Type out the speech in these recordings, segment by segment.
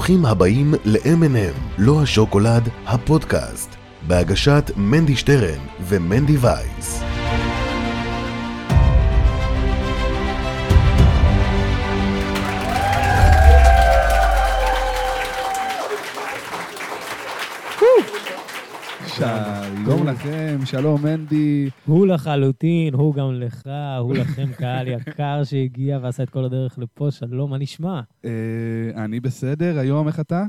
ברוכים הבאים ל-M&M, לא השוקולד, הפודקאסט, בהגשת מנדי שטרן ומנדי וייס. שלום לכם, שלום מנדי. הוא לחלוטין, הוא גם לך, הוא לכם, קהל יקר שהגיע ועשה את כל הדרך לפה. שלום, מה נשמע? אה, אני בסדר, היום איך אתה?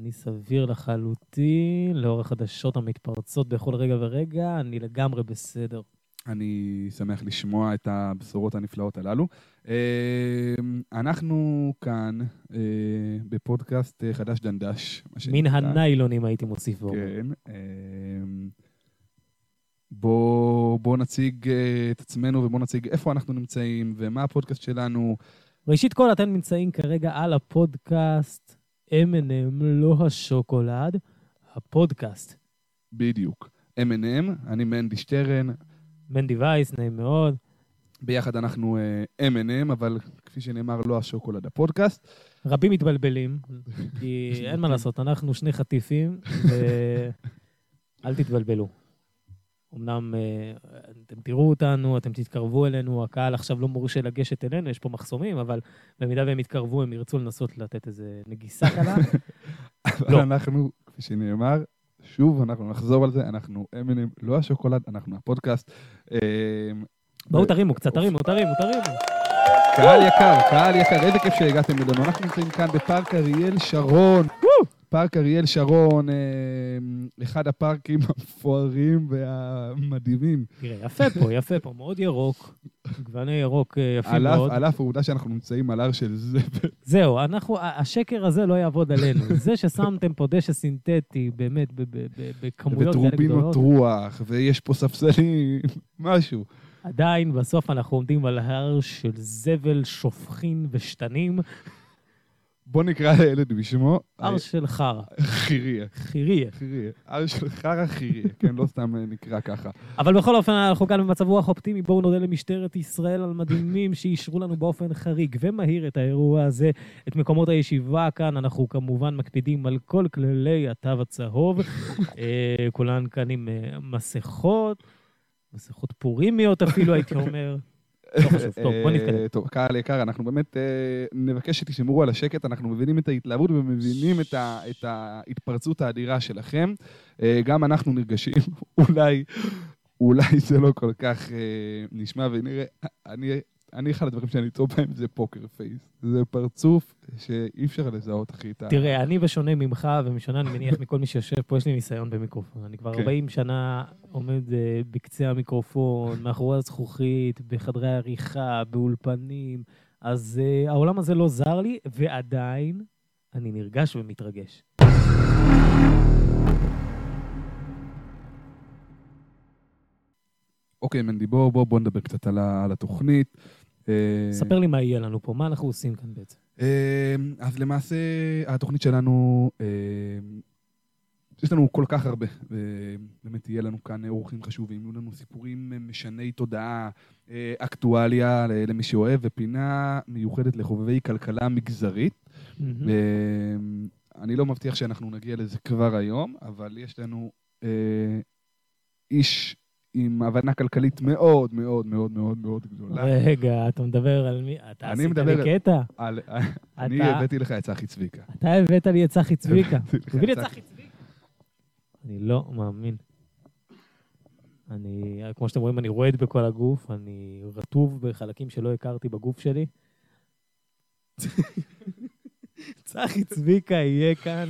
אני סביר לחלוטין, לאור החדשות המתפרצות בכל רגע ורגע, אני לגמרי בסדר. אני שמח לשמוע את הבשורות הנפלאות הללו. אה, אנחנו כאן אה, בפודקאסט חדש דנדש. מן. הניילונים הייתי מוסיף ואומר. כן. בואו בוא נציג אה, את עצמנו ובואו נציג איפה אנחנו נמצאים ומה הפודקאסט שלנו. ראשית כל, אתם נמצאים כרגע על הפודקאסט M&M, לא השוקולד, הפודקאסט. בדיוק. M&M, אני מנדי שטרן, מנדי וייס, נעים מאוד. ביחד אנחנו אה, M&M, אבל כפי שנאמר, לא השוקולד הפודקאסט. רבים מתבלבלים, כי אין מה לעשות, אנחנו שני חטיפים, ואל תתבלבלו. אמנם אה, אתם תראו אותנו, אתם תתקרבו אלינו, הקהל עכשיו לא מורשה לגשת אלינו, יש פה מחסומים, אבל במידה והם יתקרבו, הם ירצו לנסות לתת איזה נגיסה קלה. אבל לא. אנחנו, כפי שנאמר, שוב, אנחנו נחזור על זה, אנחנו M&M, לא השוקולד, אנחנו הפודקאסט. אה, בואו תרימו קצת, תרימו, תרימו, תרימו. קהל יקר, קהל יקר, איזה כיף שהגעתם אלינו. אנחנו נמצאים כאן בפארק אריאל שרון. פארק אריאל שרון, אה, אחד הפארקים המפוארים והמדהימים. תראה, יפה פה, יפה פה, מאוד ירוק, גווני ירוק אה, יפים על מאוד. על אף העובדה שאנחנו נמצאים על הר של זבל. זהו, אנחנו, השקר הזה לא יעבוד עלינו. זה ששמתם פה דשא סינתטי, באמת, בכמויות כאלה גדולות, רוח, ויש פה ספסלים, משהו. עדיין בסוף אנחנו עומדים על הר של זבל, שופכין ושתנים, בוא נקרא לילד בשמו. הר של חרא, חיריה. חיריה. חיריה. הר של חרא חיריה, כן, לא סתם אה, נקרא ככה. אבל בכל אופן, אנחנו כאן במצב רוח אופטימי. בואו נודה למשטרת ישראל על מדהימים שאישרו לנו באופן חריג ומהיר את האירוע הזה, את מקומות הישיבה כאן. אנחנו כמובן מקפידים על כל כללי התו הצהוב. אה, כולן כאן עם אה, מסכות, מסכות פורימיות אפילו, הייתי אומר. לא חשוב, טוב, בוא נתקדם. אה, טוב, קהל יקר, אנחנו באמת אה, נבקש שתשמרו על השקט, אנחנו מבינים את ההתלהבות ומבינים את ה- את ההתפרצות האדירה שלכם. אה, גם אנחנו נרגשים, אולי, אולי זה לא כל כך נשמע ונראה. אני, אני, אחד הדברים שאני טוב בהם זה פוקר פייס. זה פרצוף שאי אפשר לזהות, אחי, את ה... תראה, אני בשונה ממך, ומשונה, אני מניח, מכל מי שיושב פה, יש לי ניסיון במיקרופון. אני כבר כן. 40 שנה עומד אה, בקצה המיקרופון, מאחורי הזכוכית, בחדרי העריכה, באולפנים, אז אה, העולם הזה לא זר לי, ועדיין אני נרגש ומתרגש. אוקיי, מנדי, בוא, בוא, בוא נדבר קצת על, על התוכנית. אה, ספר לי מה יהיה לנו פה, מה אנחנו עושים כאן בעצם. אה, אז למעשה, התוכנית שלנו, אה, יש לנו כל כך הרבה, ובאמת יהיה לנו כאן אורחים חשובים, יהיו לנו סיפורים משני תודעה, אקטואליה למי שאוהב, ופינה מיוחדת לחובבי כלכלה מגזרית. אה, אני לא מבטיח שאנחנו נגיע לזה כבר היום, אבל יש לנו אה, איש עם הבנה כלכלית מאוד מאוד מאוד מאוד מאוד גדולה. רגע, אתה מדבר על מי? אתה עשית מדבר לי קטע? על- אני הבאתי לך את צחי צביקה. אתה הבאת לי את צחי צביקה. הבאתי הביא לי את. צחי צביקה. אני לא מאמין. אני, כמו שאתם רואים, אני רועד בכל הגוף, אני רטוב בחלקים שלא הכרתי בגוף שלי. צחי צביקה יהיה כאן.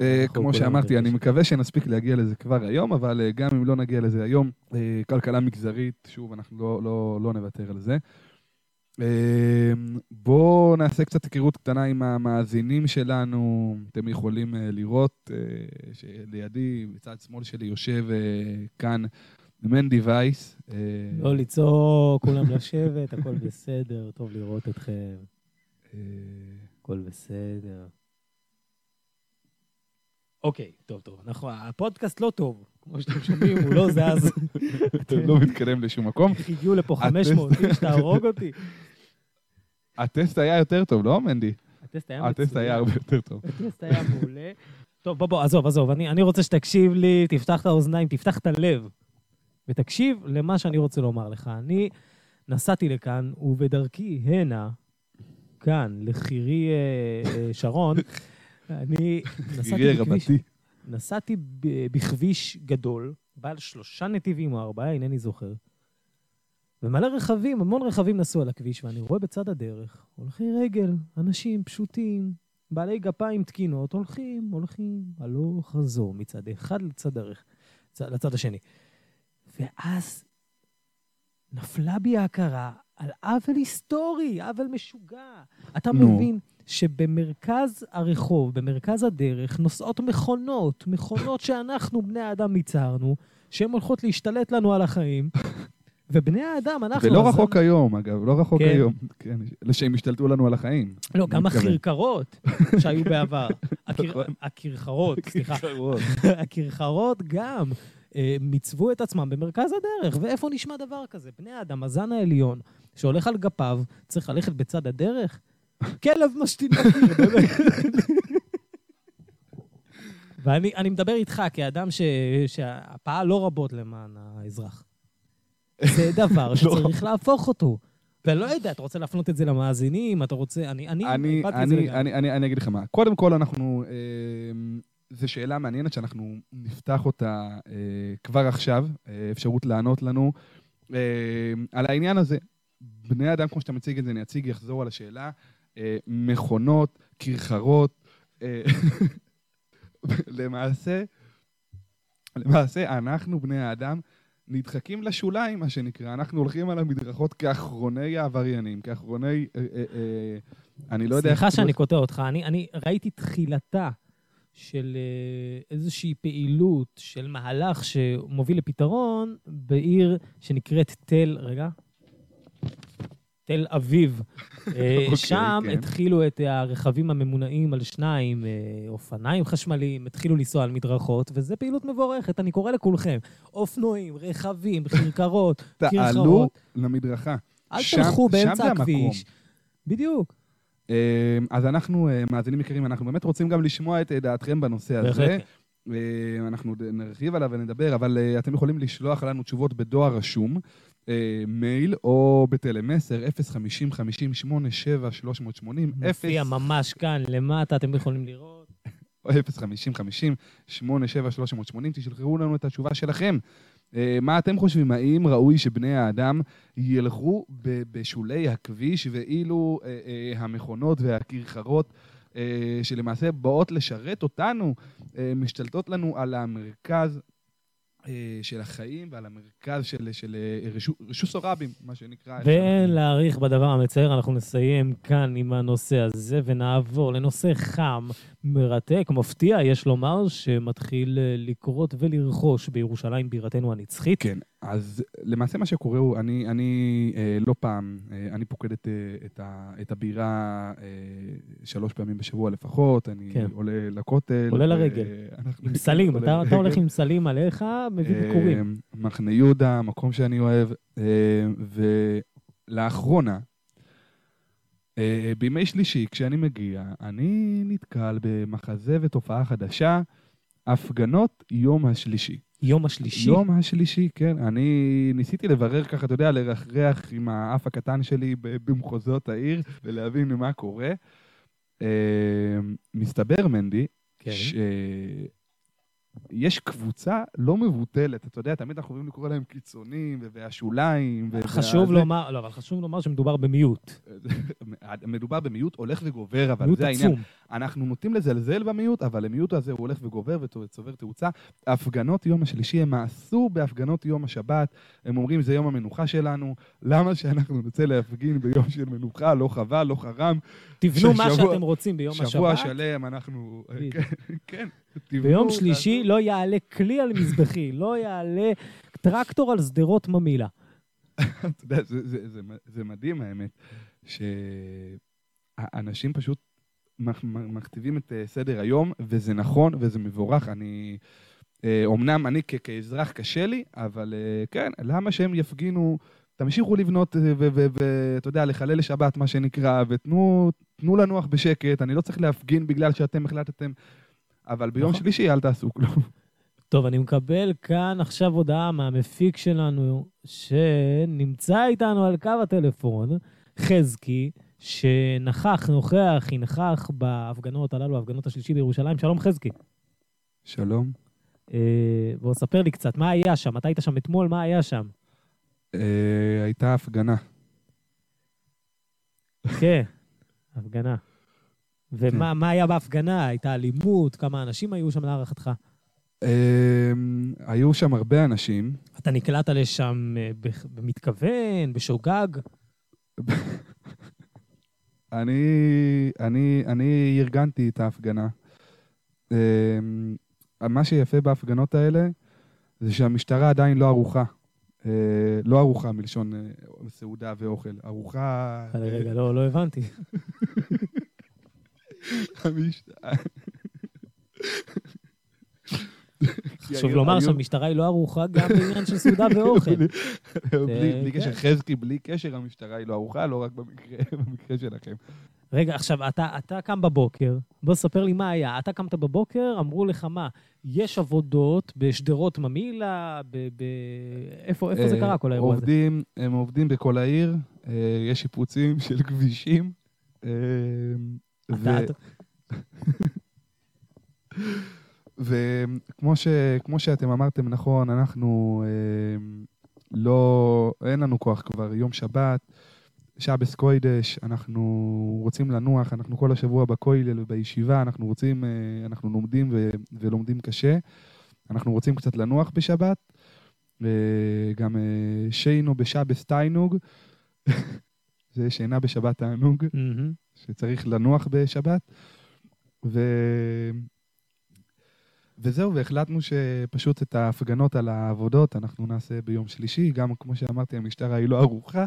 אה, כמו שאמרתי. אני מקווה שנספיק להגיע לזה כבר היום, אבל אה, גם אם לא נגיע לזה היום, אה, כלכלה מגזרית, שוב, אנחנו לא- לא לא נוותר על זה. אה, בואו נעשה קצת היכרות קטנה עם המאזינים שלנו. אתם יכולים לראות שלידי, בצד שמאל שלי, יושב כאן מנדי וייס. לא לצעוק, כולם לשבת, הכל בסדר, טוב לראות אתכם, הכל בסדר. אוקיי, טוב, טוב. נכון, הפודקאסט לא טוב. כמו שאתם שומעים, הוא לא זז. אתה לא מתקדם לשום מקום. איך הגיעו לפה 500 איש, תהרוג אותי. הטסט היה יותר טוב, לא, מנדי? הטסט היה מצוין. הטסט היה הרבה יותר טוב. הטסט היה מעולה. טוב, בוא, בוא, עזוב, עזוב, אני, אני רוצה שתקשיב לי, תפתח את האוזניים, תפתח את הלב, ותקשיב למה שאני רוצה לומר לך. אני נסעתי לכאן, ובדרכי הנה, כאן, לחירי אה, אה, שרון, אני נסעתי בכביש, גדול, בעל שלושה נתיבים או ארבעה, אינני זוכר. ומלא רכבים, המון רכבים נסעו על הכביש, ואני רואה בצד הדרך הולכי רגל, אנשים פשוטים, בעלי גפיים תקינות, הולכים, הולכים, הלוך חזור, מצד אחד לצד דרך, צ- לצד השני. ואז נפלה בי ההכרה על עוול היסטורי, עוול משוגע. אתה נו. מבין שבמרכז הרחוב, במרכז הדרך, נוסעות מכונות, מכונות שאנחנו, בני האדם, ייצרנו, שהן הולכות להשתלט לנו על החיים, ובני האדם, אנחנו... ולא רחוק היום, אגב, לא רחוק כן. היום. כן, שהם השתלטו לנו על החיים. לא, גם. הכרכרות שהיו בעבר. נכון. הכרכרות, סליחה. כרכרות. הכרכרות גם אה, מיצבו את עצמם במרכז הדרך. ואיפה נשמע דבר כזה? בני האדם, הזן העליון, שהולך על גפיו, צריך ללכת בצד הדרך? כלב משתין. ואני אני מדבר איתך כאדם ש- שפעל לא רבות למען האזרח. זה דבר שצריך להפוך אותו. ואני לא יודע, אתה רוצה להפנות את זה למאזינים? אתה רוצה... אני... אני... אני, אני. אני, אני, אני אגיד לך מה. קודם כל, אנחנו... אה, זו שאלה מעניינת שאנחנו נפתח אותה אה, כבר עכשיו, אה, אפשרות לענות לנו אה, על העניין הזה. בני אדם, כמו שאתה מציג את זה, אני אציג, יחזור על השאלה. אה, מכונות, כרכרות, אה, למעשה, למעשה, אנחנו, בני האדם, נדחקים לשוליים, מה שנקרא. אנחנו הולכים על המדרכות כאחרוני העבריינים, כאחרוני... אה, אה, אה, אני לא יודע איך... סליחה שאני קוטע אותך, אני, אני ראיתי תחילתה של איזושהי פעילות, של מהלך שמוביל לפתרון בעיר שנקראת תל, רגע, תל אביב. אה, אוקיי, שם כן. התחילו את הרכבים הממונעים על שניים, אה, אופניים חשמליים, התחילו לנסוע על מדרכות, וזו פעילות מבורכת, אני קורא לכולכם. אופנועים, רכבים, כרכרות, תעלו כרכרות. למדרכה. אל שם- תלכו שם באמצע. הכביש. בדיוק. אה, אז אנחנו, אה, מאזינים יקרים, אנחנו באמת רוצים גם לשמוע את אה, דעתכם בנושא הזה. בהחלט. אה, אנחנו נרחיב עליו ונדבר, אבל אה, אתם יכולים לשלוח לנו תשובות בדואר רשום, אה, מייל או בטלמסר 050-50-87-380, מופיע ממש כאן למטה, אתם יכולים לראות. 050-50-87-380, תשלחו לנו את התשובה שלכם. אה, מה אתם חושבים? האם ראוי שבני האדם ילכו ב- בשולי הכביש, ואילו אה, אה, המכונות והכרכרות אה, שלמעשה באות לשרת אותנו, אה, משתלטות לנו על המרכז אה, של החיים ועל המרכז של, של אה, רשו- רשוס הרבים, מה שנקרא. ואין להאריך בדבר המצער, אנחנו נסיים כאן עם הנושא הזה ונעבור לנושא חם, מרתק, מפתיע, יש לומר, שמתחיל אה, לקרות ולרכוש בירושלים בירתנו הנצחית. כן, אז למעשה מה שקורה הוא, אני, אני אה, לא פעם, אה, אני פוקד את, אה, את, ה, את הבירה אה, שלוש פעמים בשבוע לפחות, אני כן. עולה לכותל. עולה ו- לרגל. אנחנו- עם סלים, אתה, אתה לרגל. הולך עם סלים עליך, מביא אה, ביקורים. מחנה יהודה, מקום שאני אוהב, אה, ולאחרונה, אה, בימי שלישי, כשאני מגיע, אני נתקל במחזה ותופעה חדשה, הפגנות יום השלישי. יום השלישי. יום השלישי, כן. אני ניסיתי לברר ככה, אתה יודע, לרחרח עם האף הקטן שלי במחוזות העיר ולהבין מה קורה. אה, מסתבר, מנדי, כן. שיש קבוצה לא מבוטלת, אתה יודע, תמיד אנחנו אוהבים לקרוא להם קיצונים והשוליים. חשוב. לומר, לא, אבל חשוב לומר שמדובר במיעוט. מדובר במיעוט הולך וגובר, אבל מיעוט זה העניין. עצום. אנחנו נוטים לזלזל במיעוט, אבל המיעוט הזה הוא הולך וגובר וצובר תאוצה. הפגנות יום השלישי הם מאסו בהפגנות יום השבת. הם אומרים, זה יום המנוחה שלנו, למה שאנחנו נצא להפגין ביום של מנוחה? לא חבל, לא חרם. תבנו מה שאתם רוצים ביום שבוע השבת. שלם אנחנו... כן. תבנו, ביום שלישי. לא יעלה כלי על מזבחי, לא יעלה טרקטור על שדרות ממילא. אתה יודע, זה, מדהים האמת, שאנשים פשוט מכתיבים את אה, סדר היום, וזה נכון וזה מבורך. אני, אה, אומנם אני כ- כאזרח קשה לי, אבל אה, כן, למה שהם יפגינו תמשיכו לבנות ואתה יודע, לחלל לשבת, מה שנקרא, ותנו תנו לנוח בשקט, אני לא צריך להפגין בגלל שאתם החלטתם, אבל ביום נכון. שלישי אל תעשו כלום. טוב, אני מקבל כאן עכשיו הודעה מהמפיק שלנו, שנמצא איתנו על קו הטלפון, חזקי, שנכח, נוכח, ינכח בהפגנות הללו, ההפגנות השלישי בירושלים. שלום, חזקי. שלום. אה, בוא, ספר לי קצת, מה היה שם? אתה היית שם אתמול, מה היה שם? אה, הייתה הפגנה. כן, הפגנה. ומה מה היה בהפגנה? הייתה אלימות? כמה אנשים היו שם להערכתך? אה, היו שם הרבה אנשים. אתה נקלעת לשם אה, במתכוון, בשוגג? אני, אני, אני ארגנתי את ההפגנה. אה, מה שיפה בהפגנות האלה זה שהמשטרה עדיין לא ערוכה. אה, לא ערוכה מלשון אה, סעודה ואוכל, ערוכה... רגע, לא לא הבנתי. חשוב לומר שהמשטרה היא לא ערוכה גם בעניין של סעודה ואוכל. בלי- בלי כן. קשר, חזקי, בלי קשר, המשטרה היא לא ערוכה, לא רק במקרה שלכם. רגע, עכשיו, אתה, אתה קם בבוקר, בוא ספר לי מה היה. אתה קמת בבוקר, אמרו לך מה, יש עבודות בשדרות ממילא, ב... ב... איפה, איפה זה אה, קרה, כל האירוע הזה? הם עובדים בכל העיר, אה, יש שיפוצים של כבישים. אה, ו- אתה, אתה, וכמו ש, כמו שאתם אמרתם נכון, אנחנו אה, לא, אין לנו כוח כבר, יום שבת, שבס קוידש, אנחנו רוצים לנוח, אנחנו כל השבוע בכולל ובישיבה, אנחנו רוצים, אה, אנחנו לומדים ו, ולומדים קשה, אנחנו רוצים קצת לנוח בשבת, אה, גם אה, שיינו בשבס תיינוג, זה שינה בשבת תענוג. מהמם. שצריך לנוח בשבת. ו... וזהו, והחלטנו שפשוט את ההפגנות על העבודות אנחנו נעשה ביום שלישי. גם כמו שאמרתי, המשטרה היא לא ערוכה.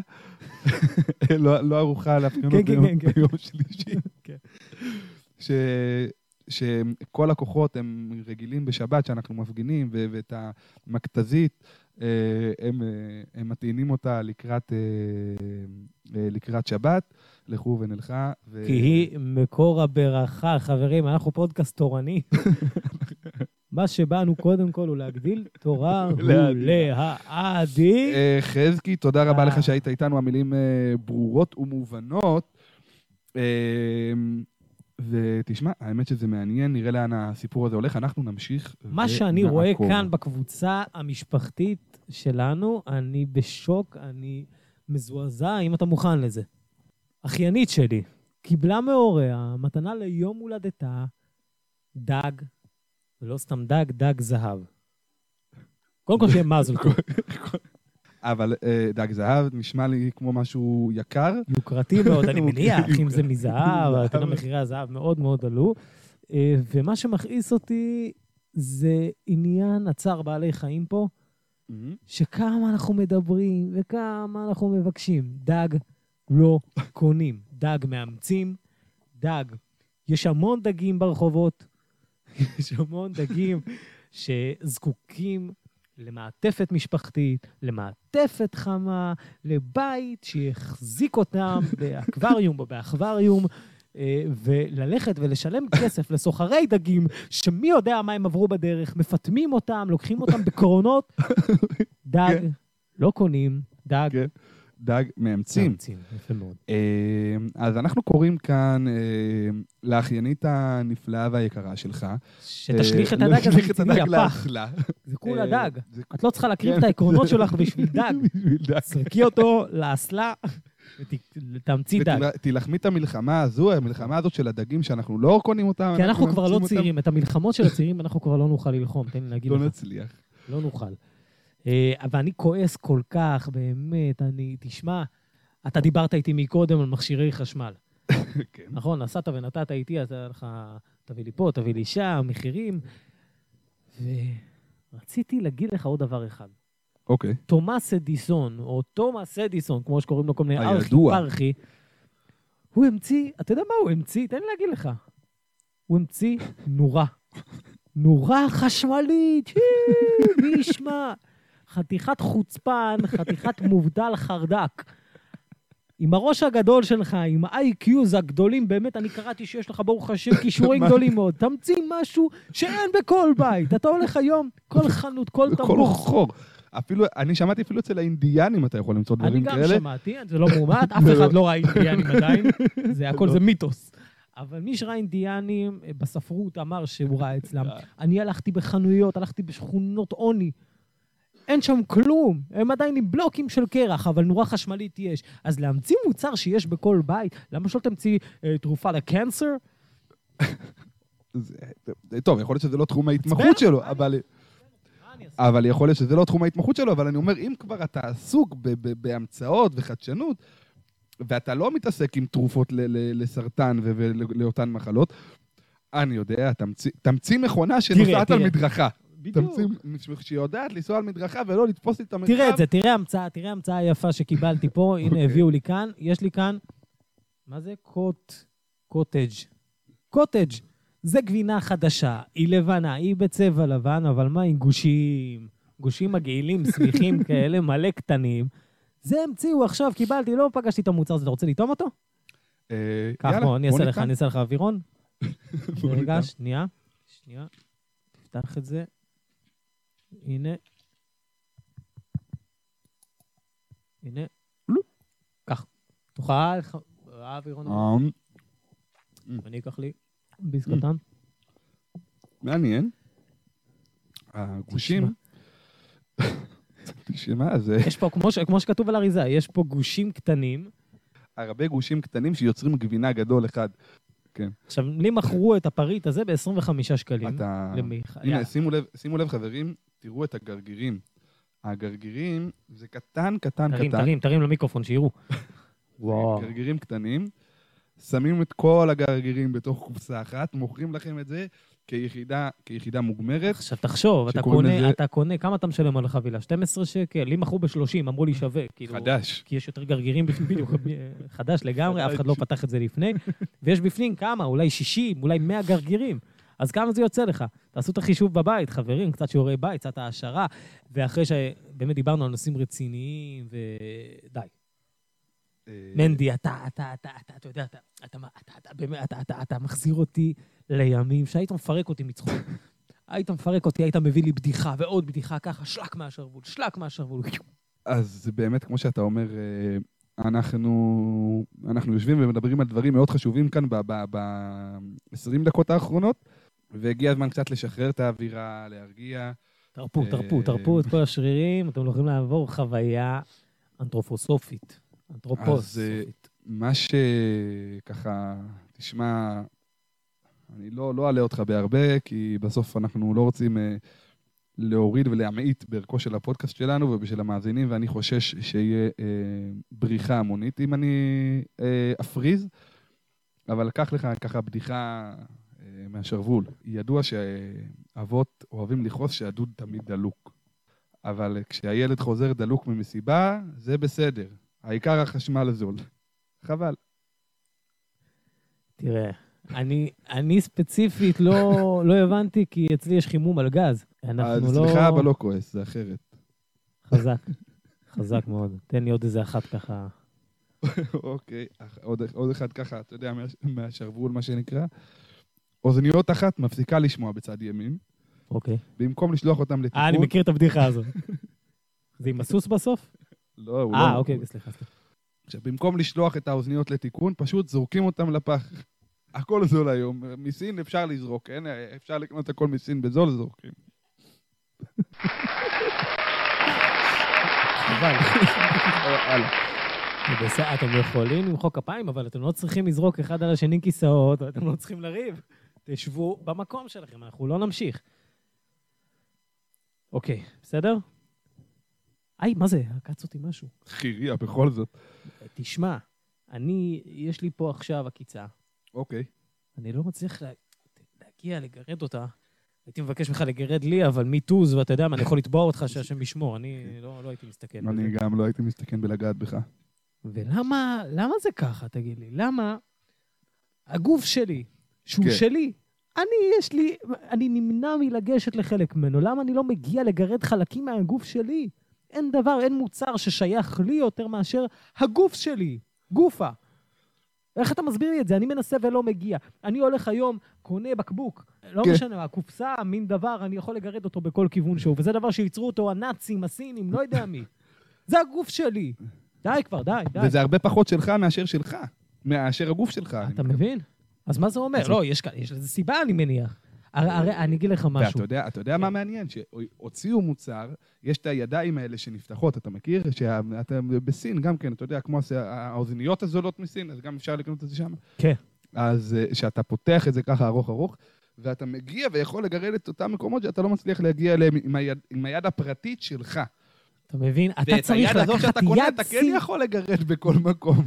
לא, לא ערוכה להפגנות כן, כן, ביום, כן, כן. ביום שלישי. כן. ש... שכל הכוחות הם רגילים בשבת שאנחנו מפגינים, ו- ואת המכתזית, אה, הם, אה, הם מטעינים אותה לקראת, אה, לקראת שבת, לכו ונלכה. ו... כי היא מקור הברכה, חברים, אנחנו פודקאסט תורני. מה שבאנו קודם כל הוא להגדיל תורה ולהאדיר. אה, חזקי, תודה רבה אה. לך שהיית איתנו, המילים אה, ברורות ומובנות. אה, ותשמע, האמת שזה מעניין, נראה לאן הסיפור הזה הולך, אנחנו נמשיך מה שאני רואה. כאן בקבוצה המשפחתית שלנו, אני בשוק, אני מזועזע, אם אתה מוכן לזה. אחיינית שלי קיבלה מהוריה מתנה ליום הולדתה דג, ולא סתם דג, דג זהב. קודם כל שיהיה מזל אבל אה, דג זהב נשמע לי כמו משהו יקר. יוקרתי מאוד, אני מניח, אם זה. מזהב. כאן מחירי הזהב מאוד מאוד עלו. אה, ומה שמכעיס אותי זה עניין הצער בעלי חיים פה. שכמה אנחנו מדברים וכמה אנחנו מבקשים. דג לא קונים, דג מאמצים, דג. יש המון דגים ברחובות, יש המון דגים שזקוקים למעטפת משפחתית, למעטפת חמה, לבית שיחזיק אותם באקווריום או באחווריום. אה, וללכת ולשלם כסף לסוחרי דגים, שמי יודע מה הם עברו בדרך, מפטמים אותם, לוקחים אותם בקרונות. דג, כן. לא קונים, דג, כן. דג מאמצים. מאמצים. יפה מאוד. אה, אז אנחנו קוראים כאן אה, לאחיינית הנפלאה והיקרה שלך. שתשליך את אה, הדג הזה את הדג הפח. זה כולה דג. את לא צריכה להקריב כן. את העקרונות שלך בשביל דג. בשביל דג. זרקי אותו לאסלה ותאמצי דג. תילחמי את המלחמה הזו, המלחמה הזאת של הדגים שאנחנו לא קונים אותם. כי אנחנו כבר לא צעירים, את המלחמות של הצעירים אנחנו כבר לא נוכל ללחום, תן לי להגיד לא לך. נצליח. לא נוכל. אה, אבל אני כועס כל כך, באמת, אני, תשמע, אתה דיברת איתי מקודם על מכשירי חשמל. כן. נכון, נסעת ונתת איתי, אז היה לך, תביא לי פה, תביא לי שם, מחירים. ורציתי להגיד לך עוד דבר אחד. אוקיי. תומאס אדיסון, או תומאס אדיסון, כמו שקוראים לו כל מיני ארכי. פרחי, הוא המציא, אתה יודע מה הוא המציא? תן לי להגיד לך. הוא המציא נורה. נורה חשמלית, מי ישמע? חתיכת חוצפן, חתיכת מובדל חרדק. עם הראש הגדול שלך, עם ה-IQs הגדולים, באמת, אני קראתי שיש לך, ברוך השם, כישורים גדולים מאוד. תמציא משהו שאין בכל בית. אתה הולך היום, כל חנות, כל כל תמרור. חור. אפילו, אני שמעתי אפילו אצל האינדיאנים אתה יכול למצוא אני דברים גם כאלה. שמעתי, זה לא מועמד, אף אחד לא ראה אינדיאנים עדיין, זה הכל זה מיתוס. אבל מי שראה אינדיאנים אה, בספרות אמר שהוא ראה אצלם. אני הלכתי בחנויות, הלכתי בשכונות עוני. אין שם כלום, הם עדיין עם בלוקים של קרח, אבל נורה חשמלית יש. אז להמציא מוצר שיש בכל בית, למה שלא תמציא אה, תרופה לקנסר? זה- טוב, יכול להיות שזה לא תחום ההתמחות שלו, אבל... אבל יכול להיות שזה לא תחום ההתמחות שלו, אבל אני אומר, אם כבר אתה עסוק בהמצאות וחדשנות, ואתה לא מתעסק עם תרופות לסרטן ולאותן מחלות, אני יודע, תמציא, תמציא מכונה שנוסעת על. מדרכה. בדיוק. תמציא, שיודעת לנסוע על מדרכה ולא לתפוס לי את המרחב. תראה את זה, תראה המצאה, תראה המצאה יפה שקיבלתי פה, הנה אוקיי. הביאו לי כאן, יש לי כאן, מה זה? קוט, קוטג'. קוטג'. זה גבינה חדשה, היא לבנה, היא בצבע לבן, אבל מה עם גושים? גושים מגעילים, סמיכים כאלה, מלא קטנים. זה המציאו עכשיו, קיבלתי, לא פגשתי את המוצר הזה, אתה רוצה לטעום אותו? אה, קח יאללה, בוא, אני אעשה לך. אני אעשה לך אווירון. רגע. שנייה, שנייה. תפתח את זה. הנה. הנה. קח. תאכל, האווירון. אמ, אני אקח לי ביס קטן. מעניין. הגושים, תשמע, זה יש פה, כמו ש- כמו שכתוב על אריזה, יש פה גושים קטנים. הרבה גושים קטנים שיוצרים גבינה גדול אחד. עכשיו, לי מכרו את הפריט הזה ב-25 שקלים. אתה... למיך- הנה, שימו לב, שימו לב, חברים, תראו את הגרגירים. הגרגירים זה קטן, קטן, תרים, קטן. תרים, תרים למיקרופון, שיראו. וואו. גרגירים קטנים. שמים את כל הגרגירים בתוך קופסה אחת, מוכרים לכם את זה כיחידה, כיחידה מוגמרת. עכשיו תחשוב, אתה קונה, לזה- אתה קונה, כמה אתה משלם על החבילה? 12 שקל? לי מכרו ב-30, אמרו לי שווה. כאילו, חדש. כי יש יותר גרגירים בפנים, בדיוק, חדש לגמרי, אף אחד לא פתח את זה לפני. ויש בפנים כמה? אולי 60, אולי 100 גרגירים. אז כמה זה יוצא לך? תעשו את החישוב בבית, חברים, קצת שיעורי בית, קצת העשרה, ואחרי שבאמת דיברנו על נושאים רציניים, ודי. אה, מנדי, אתה, אתה, אתה, אתה, אתה יודע, אתה, אתה, אתה, אתה, באמת, אתה, אתה, אתה מחזיר אותי לימים שהיית מפרק אותי מצחוק. היית מפרק אותי, היית מביא לי בדיחה ועוד בדיחה ככה, שלק מהשרוול, שלק מהשרוול. אז באמת, כמו שאתה אומר, אה, אנחנו, אנחנו יושבים ומדברים על דברים מאוד חשובים כאן ב-20 דקות האחרונות, והגיע הזמן קצת לשחרר את האווירה, להרגיע. תרפו, אה, תרפו, תרפו את כל השרירים, אתם הולכים לעבור חוויה אנתרופוסופית. אנתרופוסופית. מה שככה, תשמע, אני לא, לא אעלה אותך בהרבה, כי בסוף אנחנו לא רוצים אה, להוריד ולהמעיט בערכו של הפודקאסט שלנו ובשל המאזינים, ואני חושש שיהיה אה, בריחה המונית אם אני אה, אפריז, אבל קח לך ככה בדיחה אה, מהשרוול. ידוע שאבות אוהבים לכעוס שהדוד תמיד דלוק. אבל כשהילד חוזר דלוק ממסיבה, זה בסדר. העיקר החשמל הזול. חבל. תראה, אני, אני ספציפית לא, לא הבנתי, כי אצלי יש חימום על גז. אנחנו אז לא... סליחה, אבל לא כועס, זה אחרת. חזק, חזק מאוד. תן לי עוד איזה אחת ככה. אוקיי, עוד, עוד אחד ככה, אתה יודע, מה- מהשרוול, מה שנקרא. אוזניות אחת מפסיקה לשמוע בצד ימין, אוקיי. במקום לשלוח אותם לתיקון... אה, אני מכיר את הבדיחה הזו. זה עם הסוס בסוף? לא, הוא לא... אה, אוקיי, סליחה, סליחה. עכשיו, במקום לשלוח את האוזניות לתיקון, פשוט זורקים אותם לפח. הכל זול היום. מסין אפשר לזרוק, אין? אפשר לקנות הכל מסין בזול, זורקים. חבל. אה, אתם יכולים למחוא כפיים, אבל אתם לא צריכים לזרוק אחד על השני כיסאות, ואתם לא צריכים לריב. תשבו במקום שלכם, אנחנו לא נמשיך. אוקיי, בסדר? היי, מה זה? עקץ אותי משהו. חירייה, בכל זאת. תשמע, אני, יש לי פה עכשיו עקיצה. אוקיי. אני לא מצליח לה... להגיע לגרד אותה. הייתי מבקש ממך לגרד לי, אבל מיטוז, ואתה יודע מה, אני יכול לתבוע אותך שהשם ישמור. אני לא, לא הייתי מסתכל בזה. אני גם לא הייתי מסתכן בלגעת בך. ולמה, למה זה ככה, תגיד לי? למה הגוף שלי, שהוא כן. שלי, אני, יש לי, אני נמנע מלגשת לחלק ממנו. למה אני לא מגיע לגרד חלקים מהגוף שלי? אין דבר, אין מוצר ששייך לי יותר מאשר הגוף שלי, גופה. איך אתה מסביר לי את זה? אני מנסה ולא מגיע. אני הולך היום, קונה בקבוק, לא כן. משנה, הקופסה, מין דבר, אני יכול לגרד אותו בכל כיוון שהוא, וזה דבר שייצרו אותו הנאצים, הסינים, לא יודע מי. זה הגוף שלי. די כבר, די, די. וזה הרבה פחות שלך מאשר שלך, מאשר הגוף שלך. אתה. מבין? אז מה זה אומר? לא, יש לזה סיבה, אני מניח. הרי הרי אני אגיד לך משהו. ואתה יודע, אתה יודע מה מעניין? שהוציאו מוצר, יש את הידיים האלה שנפתחות, אתה מכיר? שאתה בסין גם כן, אתה יודע, כמו האוזניות הזולות מסין, אז גם אפשר לקנות את זה שם. כן. אז אה, שאתה פותח את זה ככה ארוך ארוך, ואתה מגיע ויכול לגרד את אותם מקומות שאתה לא מצליח להגיע אליהם עם היד, עם היד הפרטית שלך. אתה מבין? אתה ואת צריך היד הזאת לקחת שאתה קונה, יד אתה כן סין, יכול לגרד בכל מקום.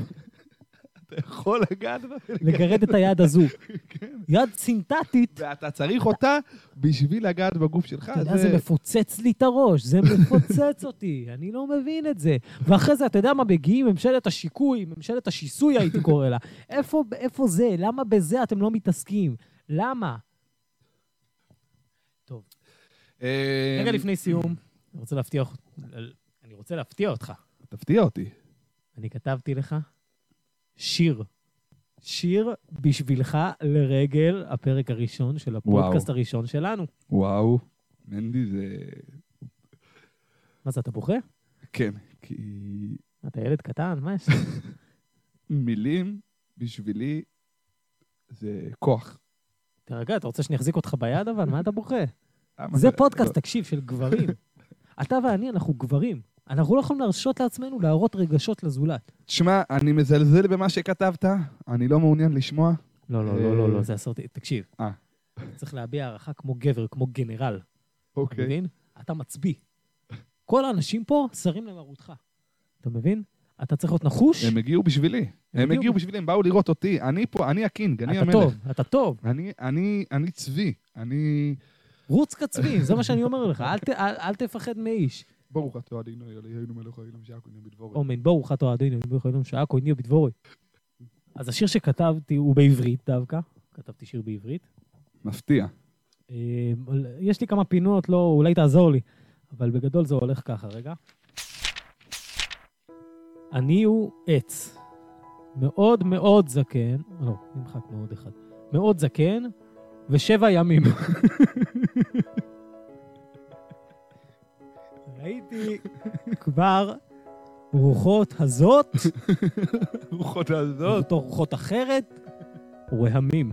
אתה יכול לגעת בה. לגרד את היד הזו. כן. יד סינתטית, ואתה צריך אותה בשביל לגעת בגוף שלך. אתה יודע, זה מפוצץ לי את הראש, זה מפוצץ אותי, אני לא מבין את זה. ואחרי זה, אתה יודע מה, מגיעים ממשלת השיקוי, ממשלת השיסוי הייתי קורא לה. איפה, זה? למה בזה אתם לא מתעסקים? למה? טוב, אה, רגע לפני סיום. אני רוצה להפתיע אותך. תפתיע אותי. אני כתבתי לך שיר. שיר בשבילך לרגל הפרק הראשון של הפודקאסט וואו. הראשון שלנו. וואו, מנדי זה... מה זה, אתה בוכה? כן, כי אתה ילד קטן? מה יש? מילים בשבילי זה כוח. תרגע, אתה רוצה שאני אחזיק אותך ביד אבל? מה אתה בוכה? זה לא- פודקאסט, תקשיב, של גברים. אתה ואני, אנחנו גברים. אנחנו לא יכולים להרשות לעצמנו להראות רגשות לזולת. תשמע, אני מזלזל במה שכתבת, אני לא מעוניין לשמוע. לא, לא, לא, לא, לא, זה אסרתי. תקשיב. אה. צריך להביע הערכה כמו גבר, כמו גנרל. אתה אוקיי. מבין? אתה מצביא. כל האנשים פה שרים למרותך. אתה מבין? אתה צריך להיות נחוש, הם הגיעו בשבילי. הם הגיעו בשבילי, הם באו לראות אותי. אני פה, אני הקינג, אני אתה המלך. טוב, אתה טוב. אני, צבי. אני... רוץ כצבי, זה מה שאני אומר לך, אל תפחד מאיש. ברוך אתה אדינו אלוהינו מלך העולם שעכו הנה בדבורו. אומן, בואו חתו עדינו, ביכולנו שעה כהניו בדבורי. אז השיר שכתבתי הוא בעברית דווקא. כתבתי שיר בעברית. מפתיע. אה, יש לי כמה פינות, לא, אולי תעזור לי. אבל בגדול זה הולך ככה, רגע. אני הוא עץ. מאוד מאוד זקן, לא, נמחק מאוד אחד. מאוד זקן, ושבע ימים. ראיתי כבר רוחות הזאת, רוחות הזאת. רוחות אחרת, רהמים.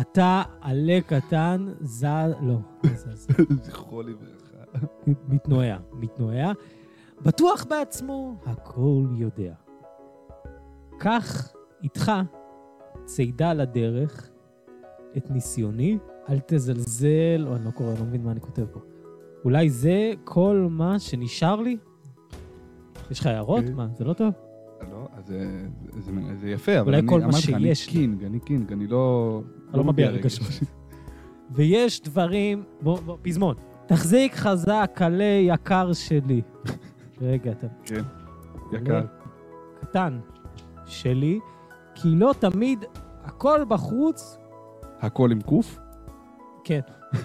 אתה עלה קטן, זז... לא, לא זז. זכרו לברכה. מתנועע, מתנועע. בטוח בעצמו, הכל יודע. קח איתך צידה לדרך, את ניסיוני, אל תזלזל, או אני לא קורא, אני לא מבין מה אני כותב פה. אולי זה כל מה שנשאר לי? יש לך הערות? אוקיי. מה, זה לא טוב? לא, אז זה- יפה, אבל אני אמרתי לך, אני. קינג, אני קינג, אני לא... אתה לא מביע רגשות. ויש דברים... בוא, בוא, פזמון. תחזיק חזק, עלה יקר שלי. רגע, אתה כן, יקר. קטן שלי, כי לא תמיד הכל בחוץ, הכל עם קוף? כן.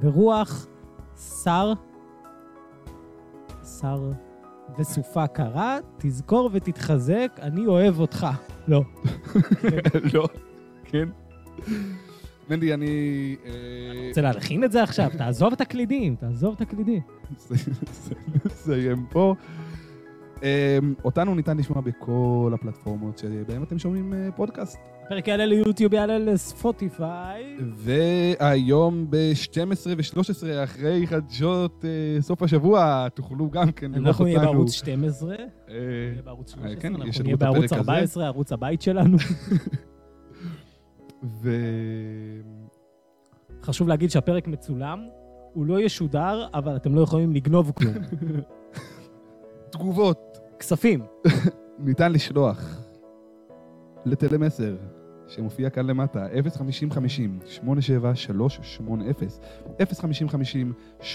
ברוח שר, שר וסופה קרה, תזכור ותתחזק, אני אוהב אותך. לא. לא. כן. מנדי, אני... אה, רוצה להלחין את זה עכשיו? תעזוב את הקלידים, תעזוב את הקלידים. נסיים פה. אמ, אותנו ניתן לשמוע בכל הפלטפורמות שבהן אתם שומעים אה, פודקאסט. הפרק יעלה ליוטיוב, יעלה לספוטיפיי. והיום ב-12 ו-13 אחרי חדשות אה, סוף השבוע תוכלו גם כן לראות אותנו. אנחנו נהיה בערוץ 12, אה, נהיה בערוץ 13, כן, אנחנו נהיה בערוץ הזה. 14, ערוץ הבית שלנו. ו... חשוב להגיד שהפרק מצולם, הוא לא ישודר, אבל אתם לא יכולים לגנוב כלום. תגובות כספים. ניתן לשלוח לטלמסר שמופיע כאן למטה, 050-50-87-380, 050-50-87-380.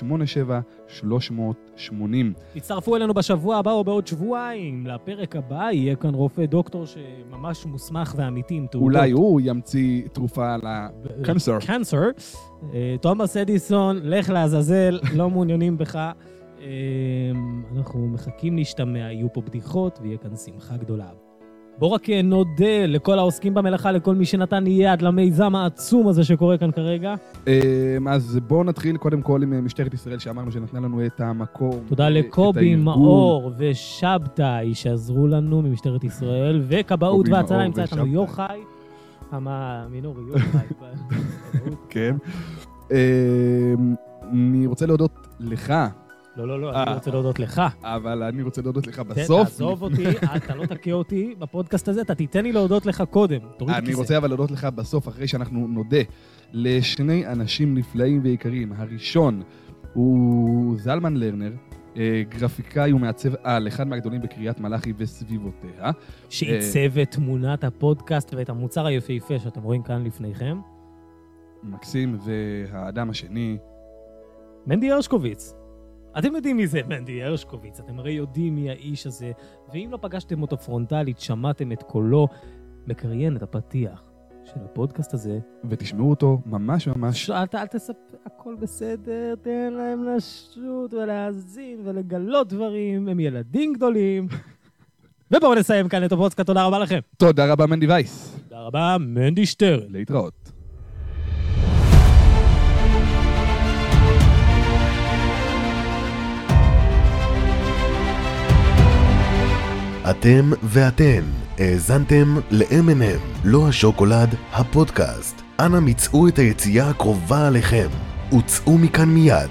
תצטרפו אלינו בשבוע הבא או בעוד שבועיים. לפרק הבא יהיה כאן רופא דוקטור שממש מוסמך ואמיתי עם תעודות. אולי הוא ימציא תרופה לקנסר. קנסר. אה, תומאס אדיסון, לך לעזאזל, לא מעוניינים בך. אה, אנחנו מחכים להשתמע, יהיו פה בדיחות ויהיה כאן שמחה גדולה. בואו רק נודה לכל העוסקים במלאכה, לכל מי שנתן יד למיזם העצום הזה שקורה כאן כרגע. אמ, אז בואו נתחיל קודם כל עם משטרת ישראל, שאמרנו שנתנה לנו את המקום. תודה לקובי. מאור ושבתאי שעזרו לנו ממשטרת ישראל, וכבאות והצלה נמצא איתנו. יוחאי. המה מינורי יוחאי. כן. אמ, אני רוצה להודות לך, לא, לא, לא, אה. אני רוצה להודות לך. אבל אני רוצה להודות לך תן, בסוף. תעזוב אותי, אתה לא תכה אותי בפודקאסט הזה, אתה תיתן לי להודות לך קודם. תוריד אני. רוצה אבל להודות לך בסוף, אחרי שאנחנו נודה לשני אנשים נפלאים ויקרים. הראשון הוא זלמן לרנר, אה, גרפיקאי ומעצב על, אחד מהגדולים בקריית מלאכי וסביבותיה. שעיצב את תמונת הפודקאסט ואת המוצר היפהפה שאתם רואים כאן לפניכם. מקסים, והאדם השני, מנדי הרשקוביץ. אתם יודעים מי זה מנדי הרשקוביץ, אתם הרי יודעים מי האיש הזה, ואם לא פגשתם אותו פרונטלית, שמעתם את קולו מקריין את הפתיח של הפודקאסט הזה. ותשמעו אותו ממש ממש אל, אל תספר, הכל בסדר, תן להם לשוט ולהאזין ולגלות דברים, הם ילדים גדולים. ובואו נסיים כאן את הפודקאסט, תודה רבה לכם. תודה רבה מנדי וייס. תודה רבה, מנדי שטרן. להתראות. אתם ואתן האזנתם ל-M&M, לא השוקולד, הפודקאסט. אנא מצאו את היציאה הקרובה עליכם. וצאו מכאן מיד.